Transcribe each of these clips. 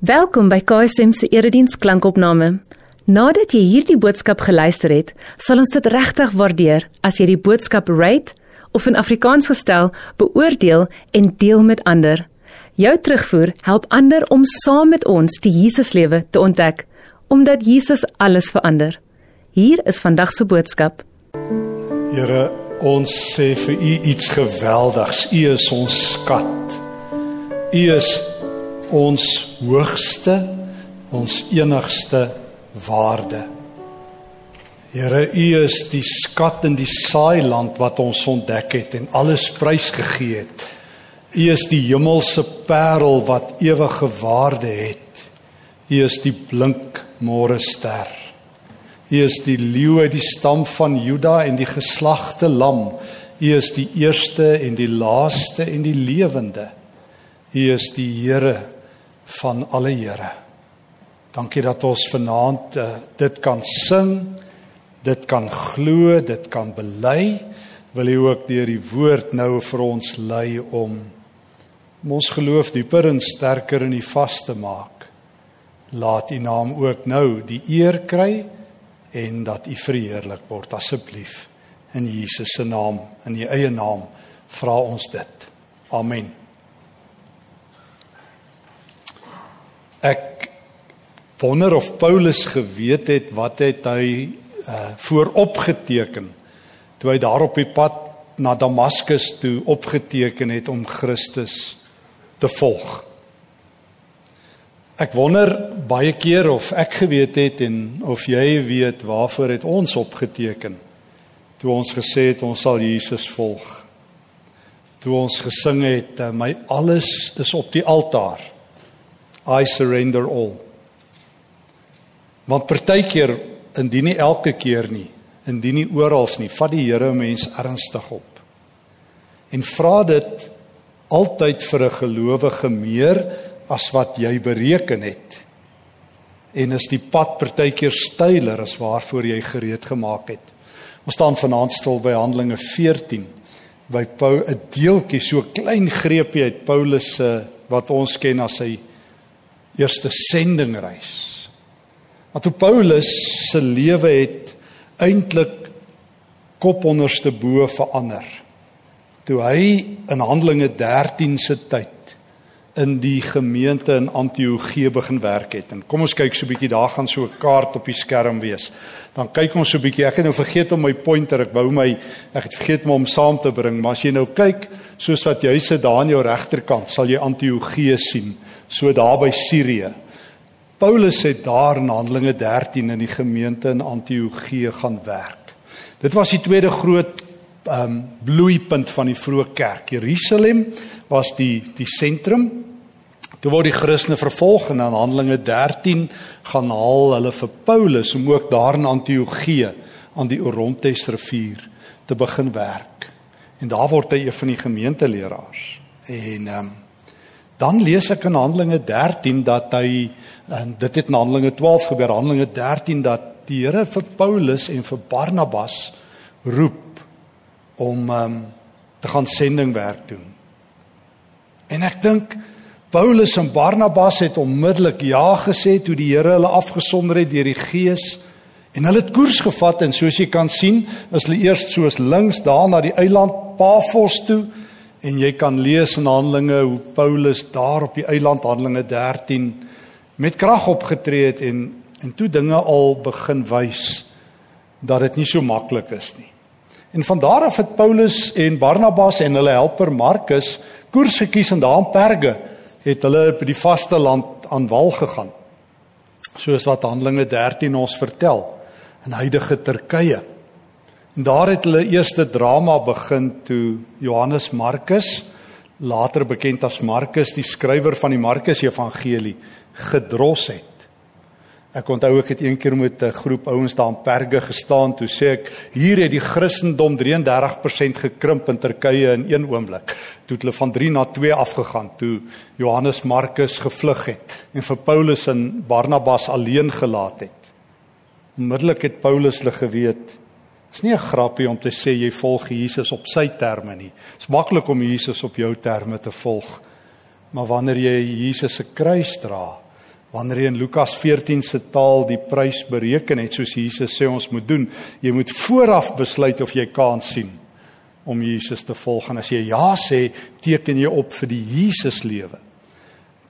Welkom by KSM se erediens klankopname. Nadat jy hierdie boodskap geluister het, sal ons dit regtig waardeer as jy die boodskap rate of in Afrikaans gestel beoordeel en deel met ander. Jou terugvoer help ander om saam met ons die Jesuslewe te ontdek, omdat Jesus alles verander. Hier is vandag se boodskap. Here, ons sê vir U iets geweldigs. U is ons skat. U is ons hoogste, ons enigste waarde. Here, U is die skat in die saailand wat ons ontdek het en alles prysgegee het. U is die hemelse parel wat ewige waarde het. U is die blink môre ster. U is die leeu uit die stam van Juda en die geslagte lam. U is die eerste en die laaste en die lewende. U is die Here van alle Here. Dankie dat ons vanaand uh, dit kan sing, dit kan glo, dit kan bely. Wil U ook deur die woord nou vir ons lei om, om ons geloof dieper en sterker in U vas te maak. Laat U naam ook nou die eer kry en dat U verheerlik word asseblief in Jesus se naam, in U eie naam vra ons dit. Amen. Ek wonder of Paulus geweet het wat het hy uh vooropgeteken toe hy daar op die pad na Damaskus toe opgeteken het om Christus te volg. Ek wonder baie keer of ek geweet het en of jy weet waarvoor het ons opgeteken toe ons gesê het ons sal Jesus volg. Toe ons gesing het my alles is op die altaar. I surrender all. Want partykeer indien nie elke keer nie, indien nie oral nie, vat die Here mens ernstig op. En vra dit altyd vir 'n gelowige meer as wat jy bereken het. En is die pad partykeer steiler as waarvoor jy gereed gemaak het. Ons staan vanaand stil by Handelinge 14 by Paul 'n deeltjie so klein greepie uit Paulus se wat ons ken as sy eerste sendingreis. Want toe Paulus se lewe het eintlik kop onderste bo verander. Toe hy in Handelinge 13 se tyd in die gemeente in Antiochië begin werk het. En kom ons kyk so 'n bietjie, daar gaan so 'n kaart op die skerm wees. Dan kyk ons so 'n bietjie. Ek het nou vergeet om my pointer, ek wou my ek het vergeet om hom saam te bring, maar as jy nou kyk soos wat jy sit daar aan jou regterkant, sal jy Antiochië sien so daar by Sirië. Paulus het daar in Handelinge 13 in die gemeente in Antiochië gaan werk. Dit was die tweede groot ehm um, bloeipunt van die vroeë kerk. Jerusalem was die die sentrum. Toe word die Christene vervolg en in Handelinge 13 gaan haal hulle vir Paulus om ook daar in Antiochië aan die Orontes rivier te begin werk. En daar word hy een van die gemeenteleraars. En ehm um, Dan lees ek in Handelinge 13 dat hy en dit het in Handelinge 12 gebeur, Handelinge 13 dat die Here vir Paulus en vir Barnabas roep om um, te gaan sendingwerk doen. En ek dink Paulus en Barnabas het onmiddellik ja gesê toe die Here hulle afgesonder het deur die Gees en hulle het koers gevat en soos jy kan sien, is hulle eers soos links daar na die eiland Pafos toe En jy kan lees in Handelinge hoe Paulus daar op die eiland Handelinge 13 met krag opgetree het en en toe dinge al begin wys dat dit nie so maklik is nie. En van daar af het Paulus en Barnabas en hulle helper Markus koers gekies en daar in Perge het hulle by die vasteland aan wal gegaan. Soos wat Handelinge 13 ons vertel in huidige Turkye. En daar het hulle eerste drama begin toe Johannes Markus, later bekend as Markus, die skrywer van die Markus Evangelie, gedros het. Ek onthou ek het eendag met 'n groep ouens daar in Perge gestaan toe sê ek hier het die Christendom 33% gekrimp in Turkye in een oomblik. Toe het hulle van 3 na 2 afgegaan toe Johannes Markus gevlug het en vir Paulus en Barnabas alleen gelaat het. Onmiddellik het Paulus hulle geweet Dis nie 'n grappie om te sê jy volg Jesus op sy terme nie. Dit's maklik om Jesus op jou terme te volg. Maar wanneer jy Jesus se kruis dra, Wanneer jy in Lukas 14 se taal die prys bereken het soos Jesus sê ons moet doen, jy moet vooraf besluit of jy kan sien om Jesus te volg en as jy ja sê, teken jy op vir die Jesus lewe.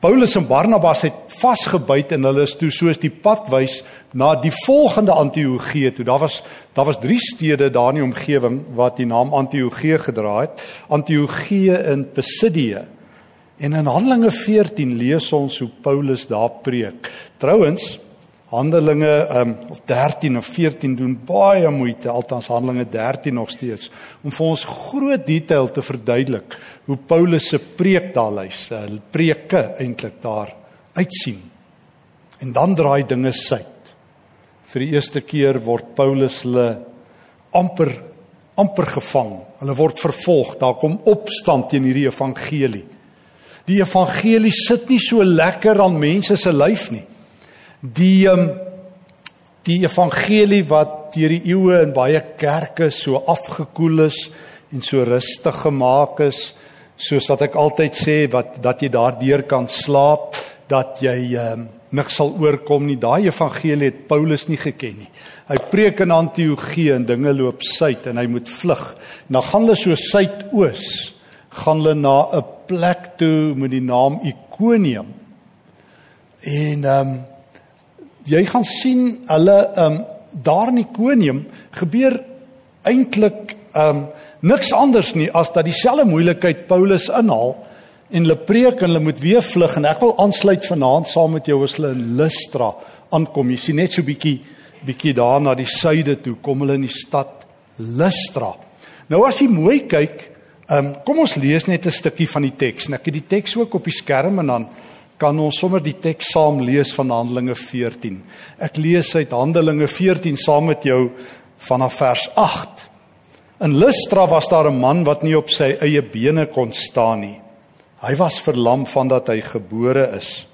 Paulus en Barnabas het vasgebyt en hulle is toe soos die pad wys na die volgende Antiochië toe. Daar was daar was drie stede daar in die omgewing wat die naam Antiochië gedra het. Antiochië in Pisidië En in Handelinge 14 lees ons hoe Paulus daar preek. Trouwens, Handelinge um, of 13 of 14 doen baie moeite, althans Handelinge 13 nog steeds, om vir ons groot detail te verduidelik hoe Paulus se preek daar lys, uh, preke eintlik daar uitsien. En dan draai dinge suid. Vir die eerste keer word Paulus hulle amper amper gevang. Hulle word vervolg. Daar kom opstand teen hierdie evangelie. Die evangelie sit nie so lekker aan mense se lyf nie. Die um, die evangelie wat deur die eeue in baie kerke so afgekoel is en so rustig gemaak is, soos wat ek altyd sê wat dat jy daardeur kan slaap, dat jy um, niks sal oorkom nie. Daai evangelie het Paulus nie geken nie. Hy preek in Antiochië en dinge loop suid en hy moet vlug. En dan gaan hulle so suidoos, gaan hulle na 'n plek toe met die naam Ikonium. En ehm um, jy gaan sien hulle ehm um, daar in Ikonium gebeur eintlik ehm um, niks anders nie as dat dieselfde moeilikheid Paulus inhaal en hulle preek en hulle moet weer vlug en ek wil aansluit vanaand saam met jou as hulle in Lystra aankom. Jy sien net so bietjie bietjie daar na die suide toe kom hulle in die stad Lystra. Nou as jy mooi kyk, Ehm um, kom ons lees net 'n stukkie van die teks. Ek het die teks ook op die skerm en dan kan ons sommer die teks saam lees van Handelinge 14. Ek lees uit Handelinge 14 saam met jou vanaf vers 8. In Lystra was daar 'n man wat nie op sy eie bene kon staan nie. Hy was verlam vandat hy gebore is.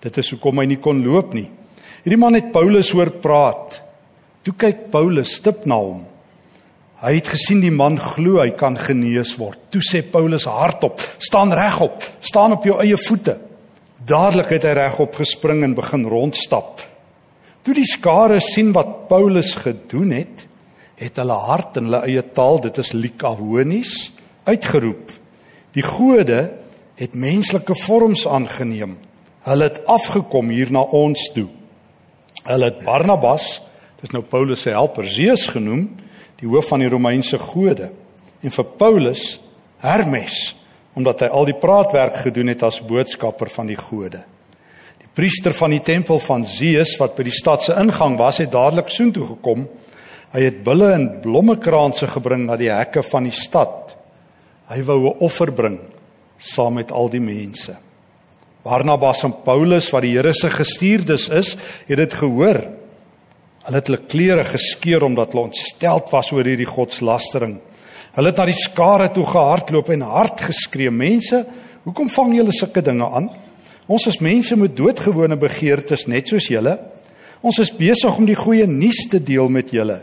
Dit is hoekom hy nie kon loop nie. Hierdie man het Paulus hoor praat. Toe kyk Paulus stip na hom. Hy het gesien die man glo hy kan genees word. Toe sê Paulus hardop: "Staan regop, staan op jou eie voete." Dadelik het hy regop gespring en begin rondstap. Toe die skare sien wat Paulus gedoen het, het hulle hart in hulle eie taal, dit is Likahonies, uitgeroep. Die gode het menslike vorms aangeneem. Hulle het afgekom hier na ons toe. Hulle het Barnabas, dis nou Paulus se helper Zeus genoem, die hoof van die Romeinse gode en vir Paulus Hermes omdat hy al die praatwerk gedoen het as boodskapper van die gode. Die priester van die tempel van Zeus wat by die stad se ingang was, het dadelik soontoe gekom. Hy het bulle en blommekranse gebring na die hekke van die stad. Hy wou 'n offer bring saam met al die mense. Barnabas en Paulus wat die Here se gestuurdes is, het dit gehoor Hulle het hulle klere geskeur omdat hulle ontsteld was oor hierdie godslastering. Hulle het na die skare toe gehardloop en hard geskree: "Mense, hoekom vang julle sulke dinge aan? Ons is mense met doodgewone begeertes net soos julle. Ons is besig om die goeie nuus te deel met julle.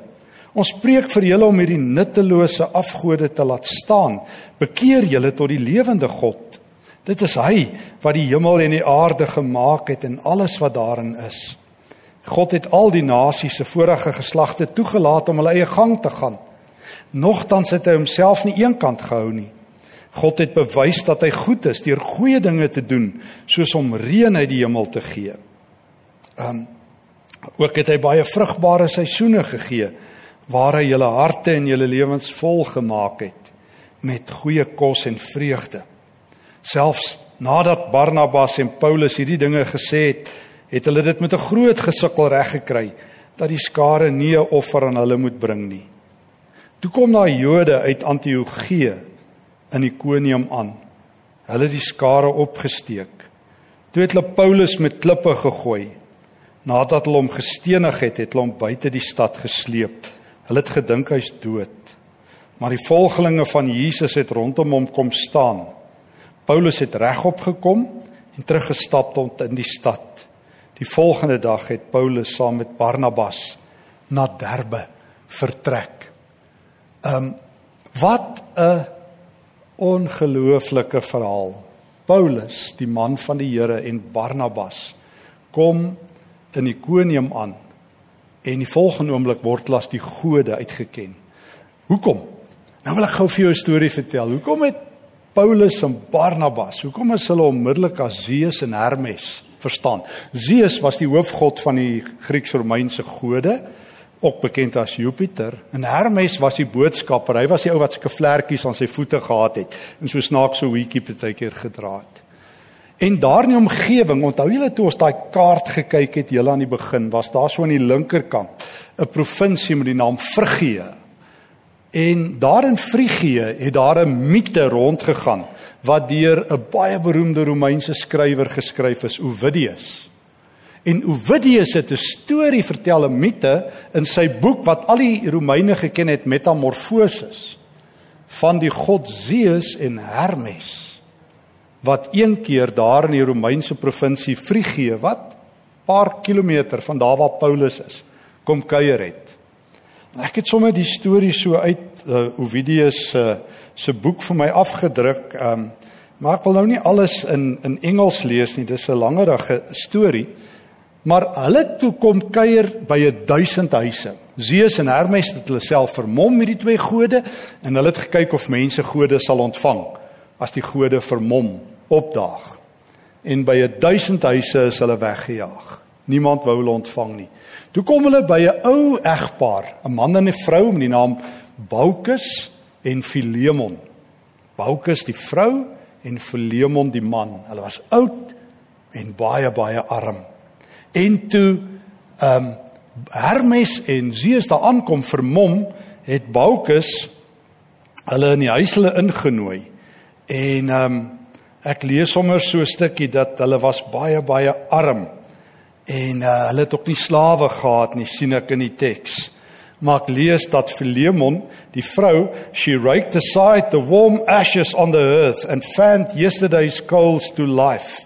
Ons preek vir julle om hierdie nuttelose afgode te laat staan. Bekeer julle tot die lewende God. Dit is hy wat die hemel en die aarde gemaak het en alles wat daarin is." God het al die nasies se vorige geslagte toegelaat om hulle eie gang te gaan. Nogtans het hy homself nie eenkant gehou nie. God het bewys dat hy goed is deur goeie dinge te doen, soos om reën uit die hemel te gee. Um ook het hy baie vrugbare seisoene gegee waar hy julle harte en julle lewens vol gemaak het met goeie kos en vreugde. Selfs nadat Barnabas en Paulus hierdie dinge gesê het, het hulle dit met 'n groot gesukkel reg gekry dat die skare nie 'n offer aan hulle moet bring nie. Toe kom daai Jode uit Antiochië in Ikonium aan. Hulle het die skare opgesteek. Toe het hulle Paulus met klippe gegooi. Nadat hulle hom gestenig het, het hulle hom buite die stad gesleep. Hulle het gedink hy's dood. Maar die volgelinge van Jesus het rondom hom kom staan. Paulus het regop gekom en teruggestap tot in die stad. Die volgende dag het Paulus saam met Barnabas na Derbe vertrek. Um wat 'n ongelooflike verhaal. Paulus, die man van die Here en Barnabas kom in Ikonium aan en die volgende oomblik word hulle as die gode uitgeken. Hoekom? Nou wil ek gou vir jou 'n storie vertel. Hoekom het Paulus en Barnabas, hoekom is hulle onmiddellik as Zeus en Hermes verstaan? Zeus was die hoofgod van die Grieks-Romeinse gode ook bekend as Jupiter. En Hermes was die boodskapper. Hy was die ou wat sulke vlekkies aan sy voete gehad het en so snaakse hoetjie partykeer gedra het. En daar in die omgewing, onthou julle toe ons daai kaart gekyk het heel aan die begin, was daar so aan die linkerkant 'n provinsie met die naam Frigië. En daar in Frigië het daar 'n mite rondgegaan wat deur 'n baie beroemde Romeinse skrywer geskryf is, Ovidius. En Ovidius het 'n storie vertel, 'n mite in sy boek wat al die Romeine geken het, Metamorphoses, van die god Zeus en Hermes wat een keer daar in die Romeinse provinsie Frigië wat paar kilometer van daar waar Paulus is, kom kuier het. En ek het sommer die storie so uit uh, Ovidius se uh, se boek vir my afgedruk. Um, maar ek wil nou nie alles in in Engels lees nie. Dis 'n langerige storie. Maar hulle toe kom kuier by 'n 1000 huise. Zeus en Hermes het hulle self vermom met die twee gode en hulle het gekyk of mense gode sal ontvang as die gode vermom opdaag. En by 'n 1000 huise is hulle weggejaag. Niemand wou hulle ontvang nie. Toe kom hulle by 'n ou egpaar, 'n man en 'n vrou met die naam Baukus en Philemon. Baukus die vrou en Philemon die man. Hulle was oud en baie baie arm. En toe ehm um, Hermes en Zeus daar aankom vermom, het Baukus hulle in die huis hulle ingenooi. En ehm um, ek lees sommer so 'n stukkie dat hulle was baie baie arm. En uh, hulle het ook nie slawe gehad nie, sien ek in die teks. Maar ek lees dat Philemon, die vrou, she raked aside the warm ashes on the earth and fanned yesterday's coals to life.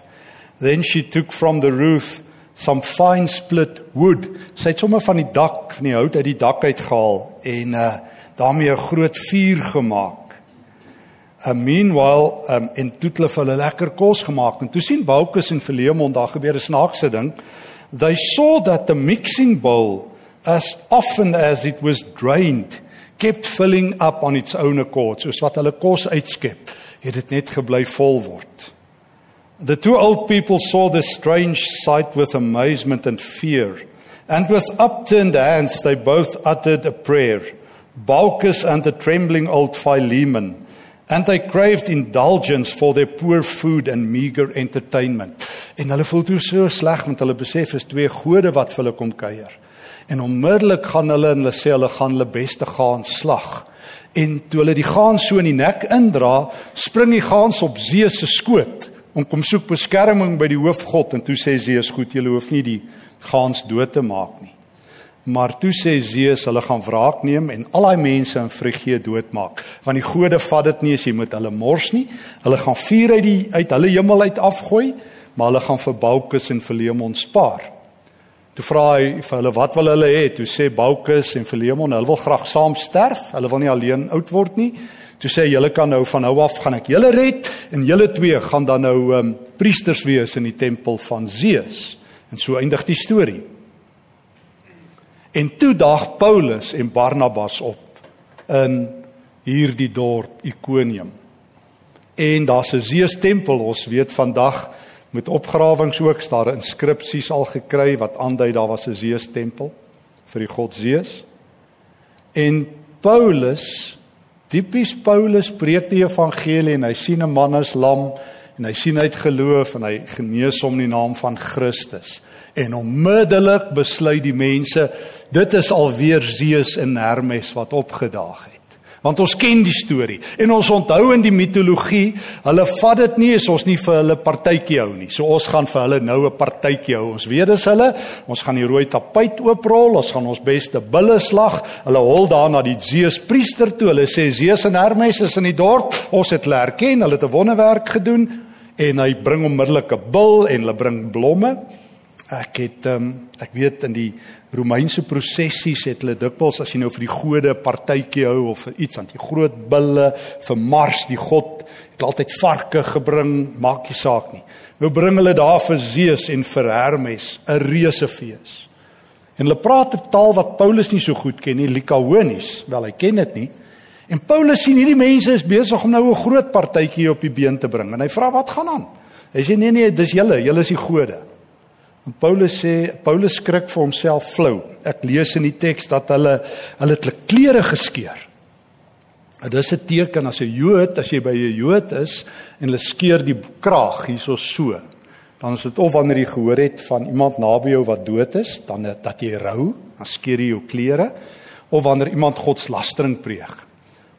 Then she took from the roof some fine split wood. Sy het sommer van die dak, van die hout uit die dak uitgehaal en uh daarmee 'n groot vuur gemaak. Uh meanwhile um en toe het hulle vir hulle lekker kos gemaak en toe sien Baukus en Philemon daar gebeur 'n snaakse ding. They saw that the mixing bowl as often as it was drained kept filling up on its own accord. Soos wat hulle kos uitskep, het dit net gebly vol word. The two old people saw this strange sight with amazement and fear. And with upturned hands, they both uttered a prayer, Baucus and the trembling old Philemon. And they craved indulgence for their poor food and meager entertainment. En hulle voel toe so sleg want hulle besef is twee gode wat vir hulle kom kuier. En onmiddellik gaan hulle en hulle sê hulle gaan hulle beste gaan slag. En toe hulle die gaan so in die nek indra, spring die gaans op Zeus se skoot om kom soek beskerming by die hoofgod en toe sê Zeus goed jy hoef nie die gaans dood te maak nie. Maar toe sê Zeus hulle gaan wraak neem en al daai mense in Frigië doodmaak want die gode vat dit nie as jy moet hulle mors nie. Hulle gaan vuur uit die uit hulle hemel uit afgooi, maar hulle gaan vir Baukus en Philemon spaar. Toe vra hy vir hulle wat wil hulle hê? Toe sê Baukus en Philemon hulle wil graag saam sterf. Hulle wil nie alleen oud word nie. Toe sê julle kan nou van nou af gaan ek julle red en julle twee gaan dan nou um, priesters wees in die tempel van Zeus. En so eindig die storie. En toe daag Paulus en Barnabas op in hierdie dorp Ikonium. En daar's 'n Zeus tempel, ons weet vandag met opgrawings ook daar inskripsies al gekry wat aandui daar was 'n Zeus tempel vir die god Zeus. En Paulus Tipies Paulus preek die evangelie en hy sien 'n man as lam en hy sien uit geloof en hy genees hom in die naam van Christus. En onmiddellik besluit die mense dit is alweer Zeus en Hermes wat opgedaag het want ons ken die storie en ons onthou in die mitologie, hulle vat dit nie as ons nie vir hulle partytjie hou nie. So ons gaan vir hulle nou 'n partytjie hou. Ons weet dis hulle. Ons gaan die rooi tapuit ooprol, ons gaan ons beste bulle slag. Hulle hol daar na die Zeus priester toe. Hulle sê Zeus en Hermes is in die dorp. Ons het hulle herken. Hulle het 'n wonderwerk gedoen en hy bring onmiddellik 'n bul en hulle bring blomme Ek het um, ek weet in die Romeinse prosessies het hulle dikwels as jy nou vir die gode partytjie hou of iets aan die groot bulle vir Mars, die god, het altyd varke gebring, maak nie saak nie. Nou bring hulle daar vir Zeus en vir Hermes 'n reuse fees. En hulle praat 'n taal wat Paulus nie so goed ken nie, Likaonies. Wel, hy ken dit nie. En Paulus sien hierdie mense is besig om nou 'n groot partytjie op die been te bring. En hy vra wat gaan aan? Hy sê nee nee, dis julle, julle is die gode. En Paulus sê Paulus skrik vir homself flou. Ek lees in die teks dat hulle hulle het hulle klere geskeur. En dis 'n teken as 'n Jood, as jy by 'n Jood is en hulle skeur die kraag hierso so. Dan is dit of wanneer jy gehoor het van iemand naby jou wat dood is, dan dat jy rou, dan skeur jy jou klere of wanneer iemand godslastering pleeg.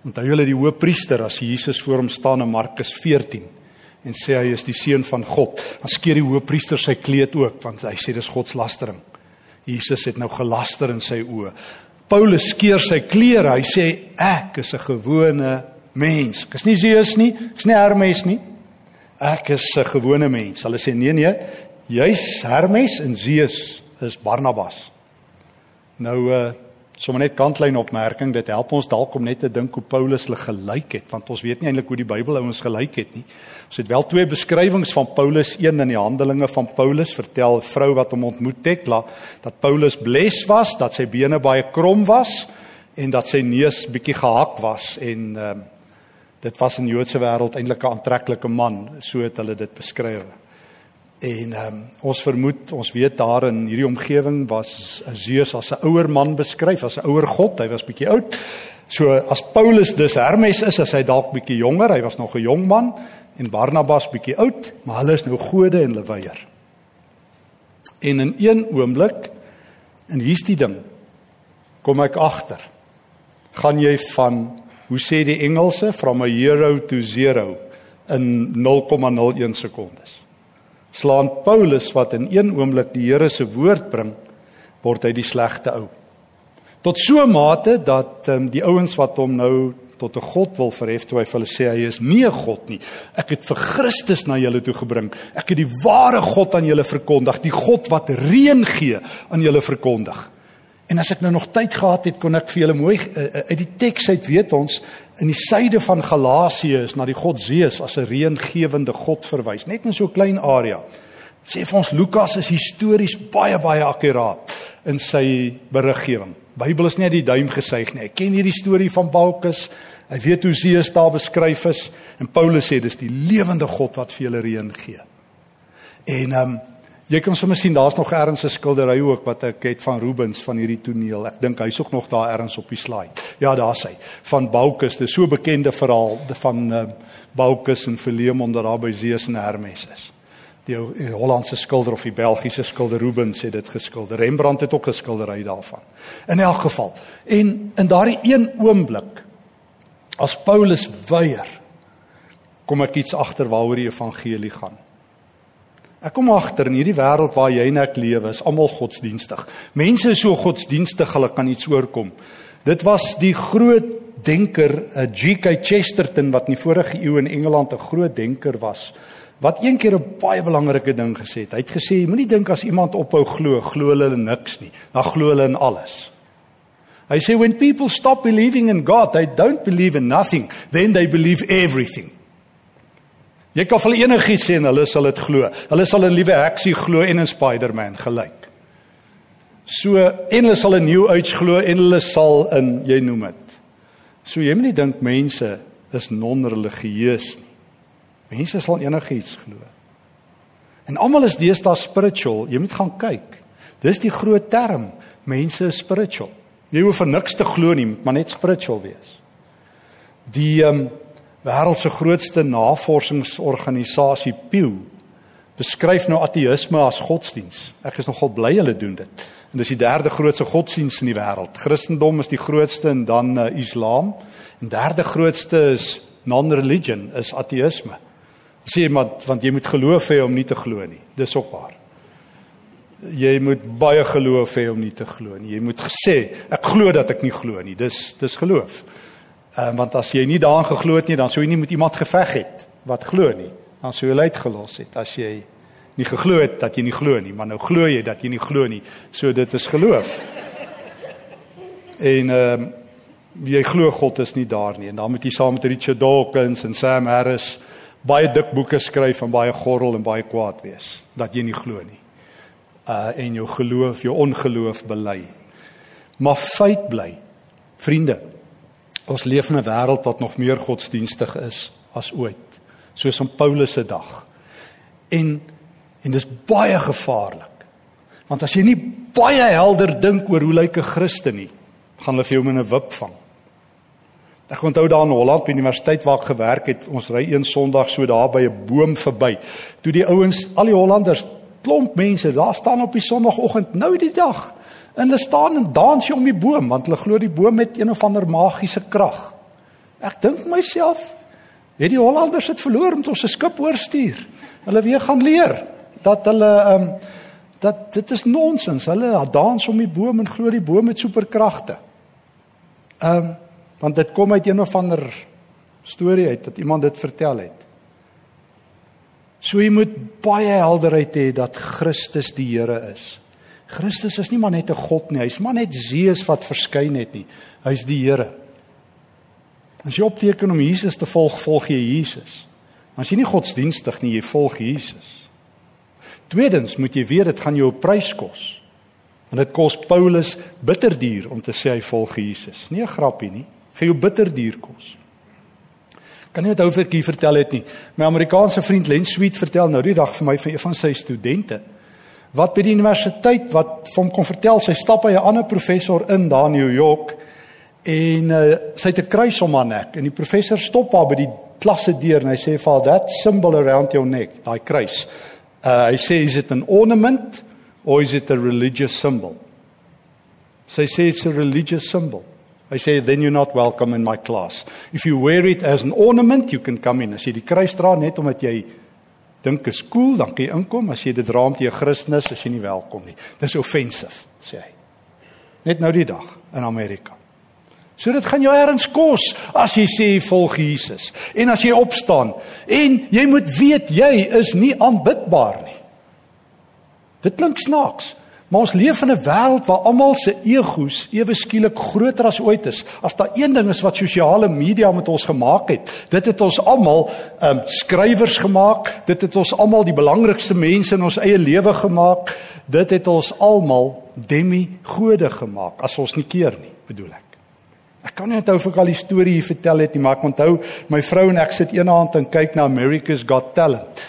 Onthou julle die hoëpriester as Jesus voor hom staan in Markus 14 en sê hy is die seun van God. Dan skeer die hoëpriester sy kleed ook want hy sê dis godslastering. Jesus het nou gelaster in sy oë. Paulus skeer sy klere. Hy sê ek is 'n gewone mens. Ek is nie Zeus nie, ek is nie Hermes nie. Ek is 'n gewone mens. Hulle sê nee nee, jy's Hermes en Zeus is Barnabas. Nou uh sommer net kantlyn opmerking dit help ons dalk om net te dink hoe Paulus hulle gelyk het want ons weet nie eintlik hoe die Bybel ouens gelyk het nie. Ons het wel twee beskrywings van Paulus, een in die Handelinge van Paulus vertel 'n vrou wat hom ontmoet Tekla dat Paulus bles was, dat sy bene baie krom was en dat sy neus bietjie gehak was en uh, dit was in Joodse wêreld eintlik 'n aantreklike man, so het hulle dit beskryf. En ehm um, ons vermoed, ons weet daar in hierdie omgewing was Zeus as 'n ouer man beskryf, as 'n ouer god. Hy was bietjie oud. So as Paulus dus Hermes is, as hy dalk bietjie jonger, hy was nog 'n jong man en Barnabas bietjie oud, maar hulle is nou gode en hulle weier. En in een oomblik en hier's die ding. Kom ek agter. Gaan jy van hoe sê die Engelse from a hero to zero in 0,01 sekondes slaan Paulus wat in een oomblik die Here se woord bring, word hy die slegte ou. Tot so 'n mate dat um, die ouens wat hom nou tot 'n god wil verhef, toe hy vir hulle sê hy is nie 'n god nie. Ek het vir Christus na julle toe gebring. Ek het die ware God aan julle verkondig, die God wat reën gee aan julle verkondig. En as ek nou nog tyd gehad het, kon ek vir julle mooi uh, uit die teks uit weet ons in die suide van Galasië is na die god Zeus as 'n reëngewende god verwys, net in so 'n klein area. Sê vir ons Lukas is histories baie baie akkuraat in sy beriggewing. Bybel is nie uit die duim gesuig nie. Ek ken hierdie storie van Balkus. Hy weet hoe Zeus daar beskryf is en Paulus sê dis die lewende God wat vir julle reën gee. En ehm um, Jy kan sommer sien daar's nog ergens 'n skildery ook wat ek het van Rubens van hierdie toneel. Ek dink hy's ook nog daar ergens op die slide. Ja, daar's hy. Van Baukus, dis so 'n bekende verhaal van uh, Baukus en Philemon daar by Zeus en Hermes is. Die, die Hollandse skilder of die Belgiese skilder Rubens het dit geskilder. Rembrandt het ook 'n skildery daarvan. In elk geval. En in daardie een oomblik as Paulus weier, kom ek iets agter waaroor die evangelie gaan. Ek kom agter in hierdie wêreld waar jy en ek lewe, is almal godsdienstig. Mense is so godsdienstig, hulle kan iets oorkom. Dit was die groot denker, eh, G.K. Chesterton wat in die vorige eeu in Engeland 'n groot denker was, wat een keer 'n baie belangrike ding gesê het. Hy het gesê, jy moenie dink as iemand ophou glo, glo hulle niks nie. Dan glo hulle in alles. Hy sê when people stop believing in God, they don't believe in nothing, then they believe everything. Jy kan vir enigiets sê en hulle sal dit glo. Hulle sal in liewe heksie glo en in Spider-Man gelyk. So en hulle sal in New Age glo en hulle sal in jy noem dit. So jy moenie dink mense is non-religieus nie. Mense sal enigiets glo. En almal is deesdae spiritual. Jy moet gaan kyk. Dis die groot term. Mense is spiritual. Jy hoef vir niks te glo nie, maar net spiritual wees. Die ehm um, wêreld se grootste navorsingsorganisasie Pew beskryf nou ateïsme as godsdiens. Ek is nogal bly hulle doen dit. En dis die derde grootste godsdiens in die wêreld. Christendom is die grootste en dan uh, Islam. En derde grootste is non-religion, is ateïsme. Sê maar want jy moet geloof hê om nie te glo nie. Dis ook waar. Jy moet baie geloof hê om nie te glo nie. Jy moet gesê ek glo dat ek nie glo nie. Dis dis geloof. Ehm uh, want as jy nie daaraan geglo het nie, dan sou jy nie met iemand geveg het wat glo nie. Dan sou jy uitgelos het as jy nie geglo het dat jy nie glo nie, maar nou glo jy dat jy nie glo nie. So dit is geloof. En ehm um, jy glo God is nie daar nie en dan moet jy saam met Richard Dawkins en Sam Harris baie dik boeke skryf en baie gorrel en baie kwaad wees dat jy nie glo nie. Uh en jou geloof, jou ongeloof bely. Maar feit bly, vriende, ons leef in 'n wêreld wat nog meer godsdienstig is as ooit, soos op Paulus se dag. En en dis baie gevaarlik. Want as jy nie baie helder dink oor hoe lyk 'n Christen nie, gaan hulle vir jou in 'n wip vang. Ek onthou daar in Holland by die universiteit waar ek gewerk het, ons ry een Sondag so daar by 'n boom verby. Toe die ouens, al die Hollanders, klomp mense, daar staan op die Sondagoggend nou die dag. En hulle staan en dans om die boom want hulle glo die boom het een of ander magiese krag. Ek dink myself, het die Hollanders dit verloor om ons se skip oorstuur. Hulle weer gaan leer dat hulle ehm um, dat dit is nonsens. Hulle dans om die boom en glo die boom het superkragte. Ehm um, want dit kom uit een of ander storie uit dat iemand dit vertel het. So jy moet baie helderheid hê dat Christus die Here is. Christus is nie maar net 'n God nie, hy's maar net Zeus wat verskyn het nie. Hy's die Here. As jy opteken om Jesus te volg, volg jy Jesus. As jy nie godsdienstig nie, jy volg Jesus. Tweedens moet jy weet dit gaan jou prys kos. Want dit kos Paulus bitterduur om te sê hy volg Jesus. Nie 'n grappie nie gaan jou bitterduur kos. Kan nie onthou of ek hier vertel het nie. My Amerikaanse vriend Len Sweet vertel nou die dag vir my van een van sy studente wat by die universiteit wat hom kon vertel sy stap by 'n ander professor in daar in New York en uh, sy het 'n kruis om haar nek en die professor stop haar by die klasse deur en hy sê for that symbol around your neck daai kruis uh, hy sê is it an ornament or is it a religious symbol sy sê it's a religious symbol I say then you're not welcome in my class. If you wear it as an ornament, you can come in. As jy die kruis dra net omdat jy dink is cool, dan kan jy inkom. As jy dit jy 'n Christen is, is jy nie welkom nie. Dis offensive, sê hy. Net nou die dag in Amerika. So dit gaan jou erns kos as jy sê volg Jesus en as jy opstaan en jy moet weet jy is nie aanbidbaar nie. Dit klink snaaks. Maar ons leef in 'n wêreld waar almal se egos ewe skielik groter as ooit is. As daar een ding is wat sosiale media met ons gemaak het, dit het ons almal um skrywers gemaak. Dit het ons almal die belangrikste mense in ons eie lewe gemaak. Dit het ons almal demi-gode gemaak as ons nie keer nie, bedoel ek. Ek kan nie onthou of ek al die storie hier vertel het nie, maar ek onthou my vrou en ek sit eendag en kyk na America's Got Talent.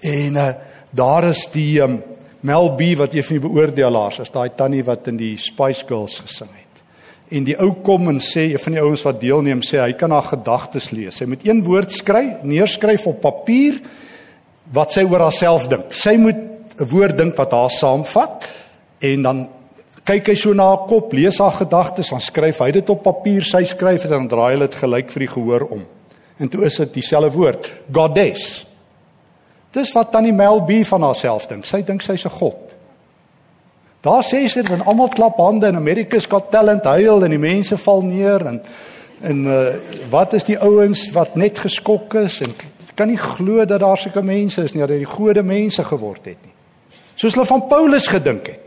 En uh daar is die um Mel B wat een van die beoordelaars is, daai tannie wat in die Spice Girls gesing het. En die ou kom en sê, een van die ouens wat deelneem sê hy kan haar gedagtes lees. Sy moet een woord skryf, neerskryf op papier wat sy oor haarself dink. Sy moet 'n woord dink wat haar saamvat en dan kyk hy so na haar kop, lees haar gedagtes, dan skryf hy dit op papier, sy skryf dit en dan draai hy dit gelyk vir die gehoor om. En toe is dit dieselfde woord, goddess. Dis wat tannie Mel B van haarself dink. Sy dink sy's 'n god. Daar sê sy dat almal klap hande in America's Got Talent huil en die mense val neer en en uh, wat is die ouens wat net geskok is en kan nie glo dat daar sulke mense is nie dat die gode mense geword het nie. Soos hulle van Paulus gedink het.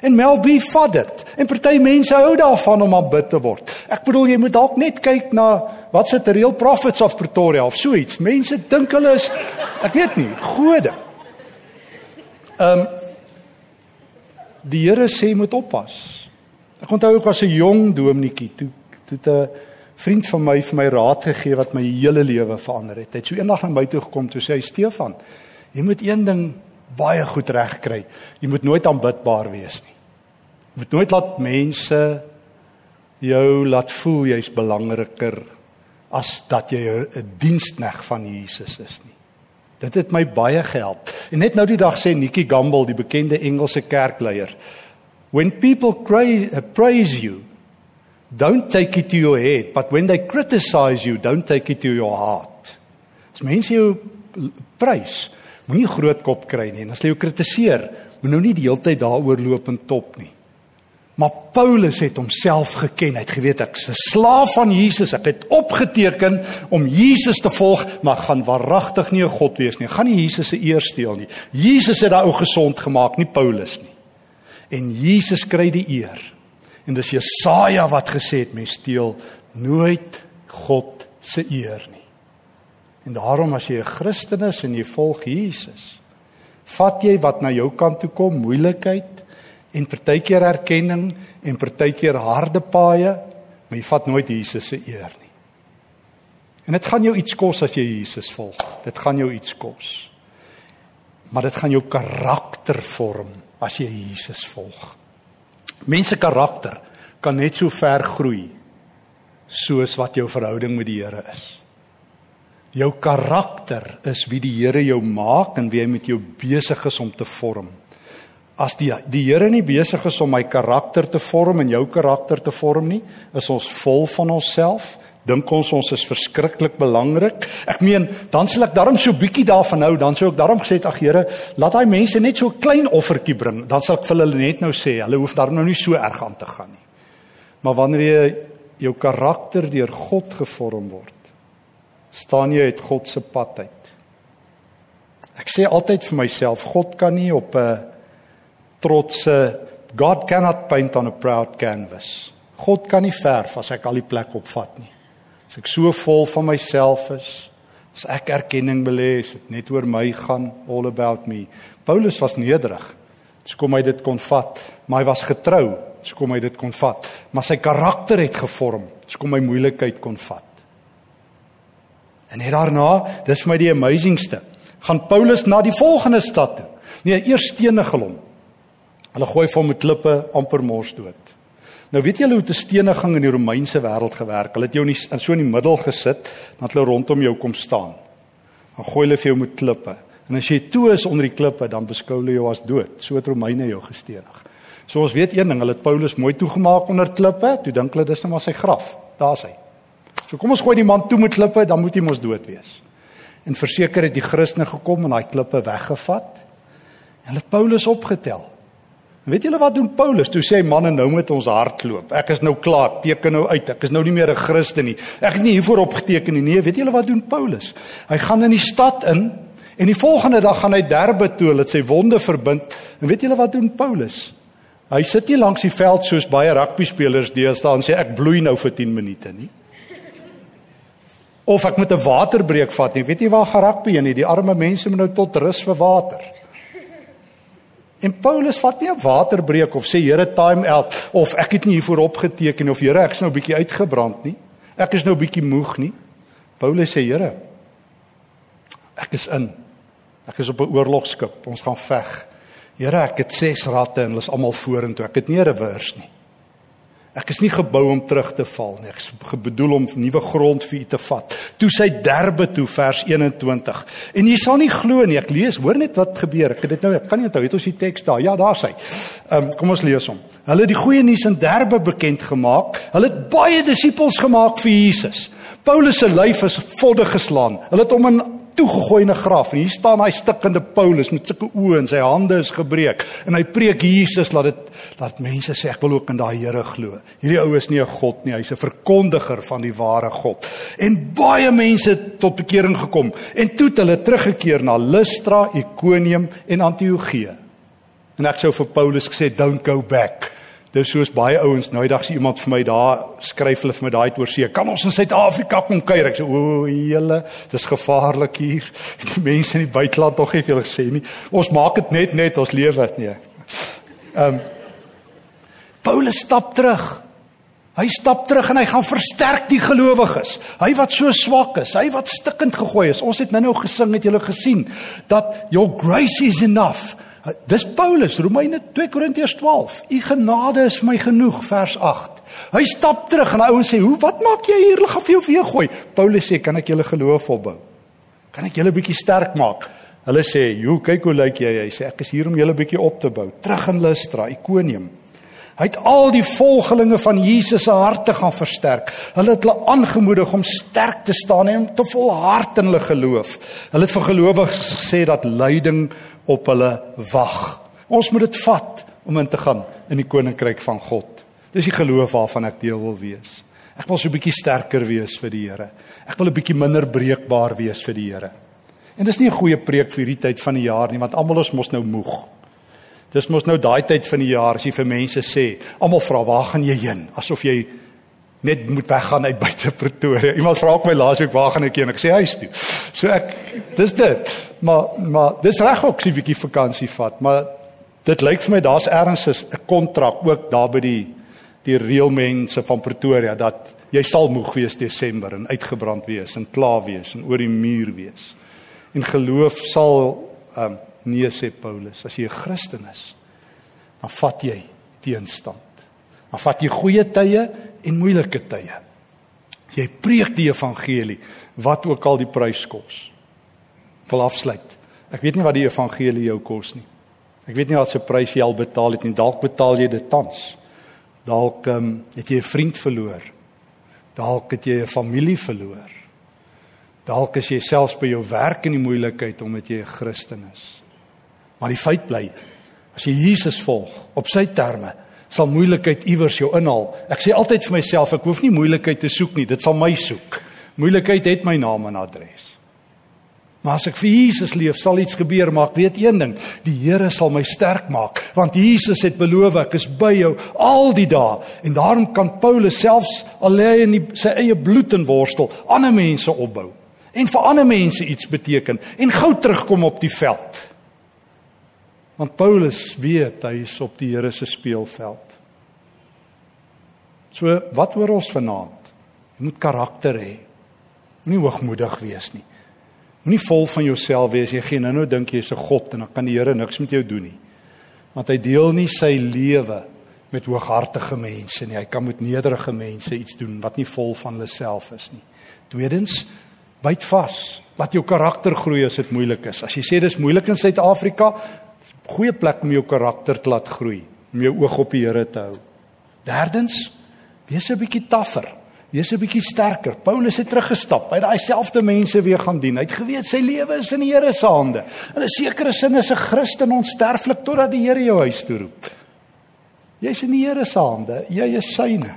En Melby vat dit. En party mense hou daarvan om aanbid te word. Ek bedoel jy moet dalk net kyk na wat se the real prophets of Pretoria of so iets. Mense dink hulle is ek weet nie, gode. Ehm um, die Here sê moet oppas. Ek onthou ek was 'n jong dominetjie toe toe 'n vriend van my vir my raad gegee wat my hele lewe verander het. Hy het so eendag na my toe gekom toe sê hy Stefan, jy moet een ding baie goed reg kry. Jy moet nooit aanbidbaar wees nie. Jy moet nooit laat mense jou laat voel jy's belangriker as dat jy 'n dienskneg van Jesus is nie. Dit het my baie gehelp. En net nou die dag sê Nikki Gamble, die bekende Engelse kerkleier, when people praise you, don't take it to your head, but when they criticize you, don't take it to your heart. As mense jou prys, Moenie groot kop kry nie en as hulle jou kritiseer, moet nou nie die hele tyd daaroor loop en top nie. Maar Paulus het homself geken. Hy het geweet ek's 'n slaaf van Jesus. Ek het opgeteken om Jesus te volg, maar gaan waaragtig nie 'n god wees nie. Ek gaan nie Jesus se eer steel nie. Jesus het daai ou gesond gemaak, nie Paulus nie. En Jesus kry die eer. En dis Jesaja wat gesê het mens steel nooit God se eer nie. En daarom as jy 'n Christen is en jy volg Jesus, vat jy wat na jou kant toe kom, moeilikheid en partykeer erkenning en partykeer harde paaie, maar jy vat nooit Jesus se eer nie. En dit gaan jou iets kos as jy Jesus volg. Dit gaan jou iets kos. Maar dit gaan jou karakter vorm as jy Jesus volg. Mense karakter kan net so ver groei soos wat jou verhouding met die Here is. Jou karakter is wie die Here jou maak en wie hy met jou besig is om te vorm. As die die Here nie besig is om my karakter te vorm en jou karakter te vorm nie, is ons vol van onsself, dink ons ons is verskriklik belangrik. Ek meen, dan sal ek darm so bietjie daarvan hou, dan sou ek darm gesê het ag Here, laat daai mense net so 'n klein offertjie bring, dan sal ek vir hulle net nou sê, hulle hoef darm nou nie so erg aan te gaan nie. Maar wanneer jy jou karakter deur God gevorm word, staan jy uit God se pad uit. Ek sê altyd vir myself, God kan nie op 'n trotse God cannot paint on a proud canvas. God kan nie verf as ek al die plek opvat nie. As ek so vol van myself is, as ek erkenning hê, is dit net oor my gaan, all about me. Paulus was nederig. Dis kom hy dit kon vat, maar hy was getrou. Dis kom hy dit kon vat, maar sy karakter het gevorm. Dis kom hy moeilikheid kon vat. En net daarna, dis vir my die amazingste, gaan Paulus na die volgende stad toe. Nee, eers stene gelom. Hulle gooi vir hom met klippe amper mors dood. Nou weet julle hoe te steniging in die Romeinse wêreld gewerk. Hulle het jou in so in die middel gesit, dan het hulle rondom jou kom staan. Dan gooi hulle vir jou met klippe. En as jy toe is onder die klippe, dan beskou hulle jou as dood. So het Romeine jou gestenig. So ons weet een ding, hulle het Paulus mooi toegemaak onder klippe, toe dink hulle dis nou maar sy graf. Daar's hy. So kom ons gooi die man toe met klippe, dan moet hy mos dood wees. En verseker het die Christene gekom en daai klippe weggevat. En hulle Paulus opgetel. En weet julle wat doen Paulus? Toe sê hy manne nou met ons hardloop. Ek is nou klaar, teken nou uit. Ek is nou nie meer 'n Christen nie. Ek het nie hiervoor opgeteken nie. Nee, weet julle wat doen Paulus? Hy gaan in die stad in en die volgende dag gaan hy Derbe toe, het sy wonde verbind. En weet julle wat doen Paulus? Hy sit nie langs die veld soos baie rugby spelers deesdae en sê ek bloei nou vir 10 minute nie of ek moet 'n waterbreek vat nie. Weet jy waar gerakbe nie? Die arme mense moet nou tot rus vir water. En Paulus vat nie 'n waterbreek of sê Here time out of ek het nie hiervoor opgeteken of Here ek's nou 'n bietjie uitgebrand nie. Ek is nou 'n bietjie moeg nie. Paulus sê Here ek is in. Ek is op 'n oorlogskip. Ons gaan veg. Here, ek het 6 ratte en hulle is almal vorentoe. Ek het nie 'n reverse nie. Ek is nie gebou om terug te val nie. Ek is bedoel om nuwe grond vir u te vat. Toe sy derbe toe vers 21. En jy sal nie glo nie. Ek lees, hoor net wat gebeur. Ek het dit nou, ek kan nie onthou, het ons die teks daar. Ja, daar sê. Ehm um, kom ons lees hom. Hulle het die goeie nuus in derbe bekend gemaak. Hulle het baie disippels gemaak vir Jesus. Paulus se lyf is voddig geslaan. Hulle het hom in toegegooi in 'n graf en hier staan hy stikkende Paulus met sulke oë en sy hande is gebreek en hy preek Jesus laat dit laat mense sê ek wil ook in daai Here glo. Hierdie ou is nie 'n god nie, hy's 'n verkondiger van die ware God. En baie mense tot bekering gekom en toe het hulle teruggekeer na Lystra, Ikonium en Antiochië. En ek sou vir Paulus gesê don't go back. Dis soos baie ouens nou eendag sien iemand vir my daar skryf hulle vir my daai oor see. Kan ons in Suid-Afrika kom kuier? Ek sê o, julle, dis gevaarlik hier. Die mense in die buiteland tog het julle gesê nie. Ons maak dit net net ons lewe nie. Ehm um, Paulus stap terug. Hy stap terug en hy gaan versterk die gelowiges. Hy wat so swak is, hy wat stikkend gegooi is. Ons het nou-nou gesing, het julle gesien dat your grace is enough. Dis Paulus, Romeine 2 Korintiërs 12. U genade is vir my genoeg, vers 8. Hy stap terug en hy ouens sê, "Hoe wat maak jy hier? Lig af jou weer gooi." Paulus sê, "Kan ek julle geloof opbou? Kan ek julle bietjie sterk maak?" Hulle sê, "Jo, kyk hoe lyk jy." Hy sê, "Ek is hier om julle bietjie op te bou." Terug in Lystra, Ikonium. Hy het al die volgelinge van Jesus se harte gaan versterk. Hulle het hulle aangemoedig om sterk te staan en te volhard in hulle geloof. Hulle het vir gelowiges gesê dat lyding op hulle wag. Ons moet dit vat. om in te gaan in die koninkryk van God. Dis die geloof waarvan ek deel wil wees. Ek wil so 'n bietjie sterker wees vir die Here. Ek wil 'n bietjie minder breekbaar wees vir die Here. En dis nie 'n goeie preek vir hierdie tyd van die jaar nie, want almal is mos nou moeg. Dis mos nou daai tyd van die jaar as jy vir mense sê, almal vra, "Waar gaan jy heen?" asof jy net moet weggaan uit buite Pretoria. Iemand vra ook my laasweek, "Waar gaan ek heen?" Ek sê huis toe. So ek dis dit. Maar maar dis reg ook 'n bietjie vakansie vat, maar dit lyk vir my daar's ergens 'n kontrak ook daar by die die reël mense van Pretoria dat jy sal moeg wees Desember en uitgebrand wees en klaar wees en oor die muur wees. En geloof sal ehm um, nee sê Paulus, as jy 'n Christen is, dan vat jy teenstand. Dan vat jy goeie tye en moeilike tye. Jy preek die evangelie wat ook al die prys kos. Wil afsluit. Ek weet nie wat die evangelie jou kos nie. Ek weet nie wat se prys jy al betaal het nie. Dalk betaal jy dit tans. Dalk um, het jy 'n vriend verloor. Dalk het jy 'n familie verloor. Dalk is jy selfs by jou werk in die moeilikheid omdat jy 'n Christen is. Maar die feit bly, as jy Jesus volg op sy terme, sal moeilikheid iewers jou inhaal. Ek sê altyd vir myself, ek hoef nie moeilikheid te soek nie, dit sal my soek. Moeilikheid het my naam en adres. Maar as ek vir Jesus leef, sal iets gebeur, maar ek weet een ding, die Here sal my sterk maak, want Jesus het beloof ek is by jou al die dae. En daarom kan Paulus selfs al lê hy in die, sy eie bloed en worstel, ander mense opbou en vir ander mense iets beteken en gou terugkom op die veld. Want Paulus weet hy is op die Here se speelveld. So wat oor ons vanaand? Jy moet karakter hê. Moenie hoogmoedig wees nie. Moenie vol van jouself wees jy geen nou dink jy's 'n god en dan kan die Here niks met jou doen nie. Want hy deel nie sy lewe met hooghartige mense nie. Hy kan met nederige mense iets doen wat nie vol van hulle self is nie. Tweedens, byt vas. Laat jou karakter groei as dit moeilik is. As jy sê dis moeilik in Suid-Afrika, goeie plek om jou karakter te laat groei, om jou oog op die Here te hou. Derdens, wees 'n bietjie taffer. Wees 'n bietjie sterker. Paulus het teruggestap. Hy het daai selfde mense weer gaan dien. Hy het geweet sy lewe is in die Here se hande. In 'n sekere sin is 'n Christen onsterflik totdat die Here jou huis toe roep. Jy's in die Here se hande. Jy is syne.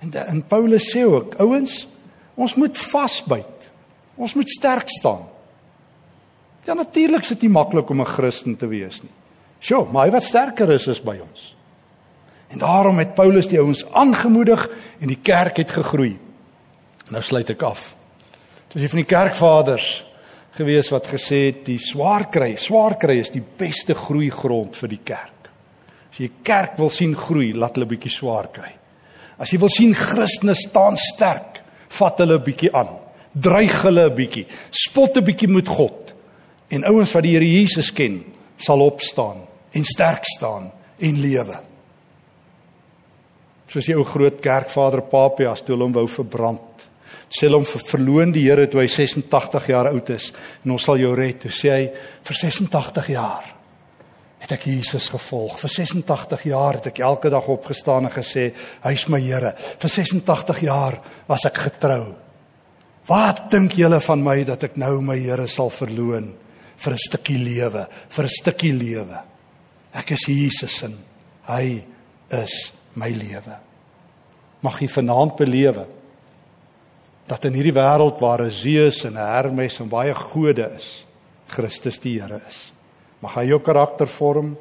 En en Paulus sê ook, ouens, ons moet vasbyt. Ons moet sterk staan. Ja natuurlik is dit nie maklik om 'n Christen te wees nie. Sjoe, maar hy wat sterker is is by ons. En daarom het Paulus die ouens aangemoedig en die kerk het gegroei. Nou sluit ek af. Dis een van die kerkvaders gewees wat gesê het die swaar kry, swaar kry is die beste groeigrond vir die kerk. As jy kerk wil sien groei, laat hulle bietjie swaar kry. As jy wil sien Christene staan sterk, vat hulle bietjie aan. Dreig hulle bietjie. Spot 'n bietjie met God. En ouens wat die Here Jesus ken, sal opstaan en sterk staan en lewe. Soos die ou groot kerkvader Papias toe hom wou verbrand. Sê hom verloon die Here toe hy 86 jaar oud is en ons sal jou red. Toe sê hy vir 86 jaar het ek Jesus gevolg. Vir 86 jaar het ek elke dag opgestaan en gesê hy is my Here. Vir 86 jaar was ek getrou. Wat dink julle van my dat ek nou my Here sal verloon? Vir 'n stukkie lewe, vir 'n stukkie lewe. Ek is Jesus se. Hy is my lewe. Mag jy vanaand belewe dat in hierdie wêreld waar Zeus en Hermes en baie gode is, Christus die Here is. Mag hy jou karakter vorm,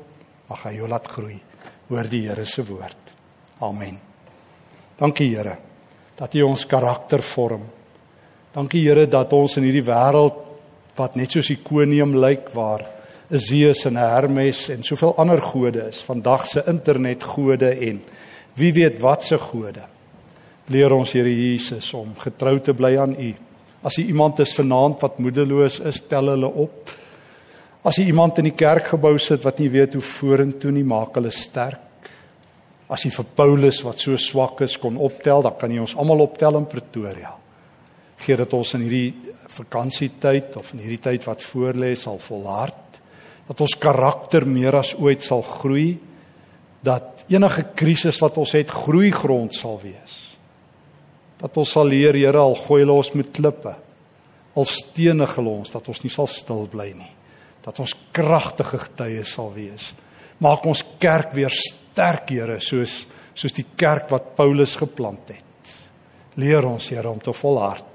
mag hy jou laat groei oor die Here se woord. Amen. Dankie Here dat U ons karakter vorm. Dankie Here dat ons in hierdie wêreld wat net soos Ikonium lyk waar Zeus en Hermes en soveel ander gode is, vandag se internetgode en wie weet wat se gode. Leer ons Here Jesus om getrou te bly aan U. As jy iemand is vanaand wat moedeloos is, tel hulle op. As jy iemand in die kerkgebou sit wat nie weet hoe vorentoe nie, maak hulle sterk. As jy vir Paulus wat so swak is kon optel, dan kan jy ons almal optel in Pretoria. Gee dat ons in hierdie vakansietyd of in hierdie tyd wat voorlê sal volhard dat ons karakter meer as ooit sal groei dat enige krisis wat ons het groei grond sal wees. Dat ons sal leer Here al gooi hulle ons met klippe al stene gelons dat ons nie sal stil bly nie. Dat ons kragtige getuies sal wees. Maak ons kerk weer sterk, Here, soos soos die kerk wat Paulus geplant het. Leer ons, Here, om te volhard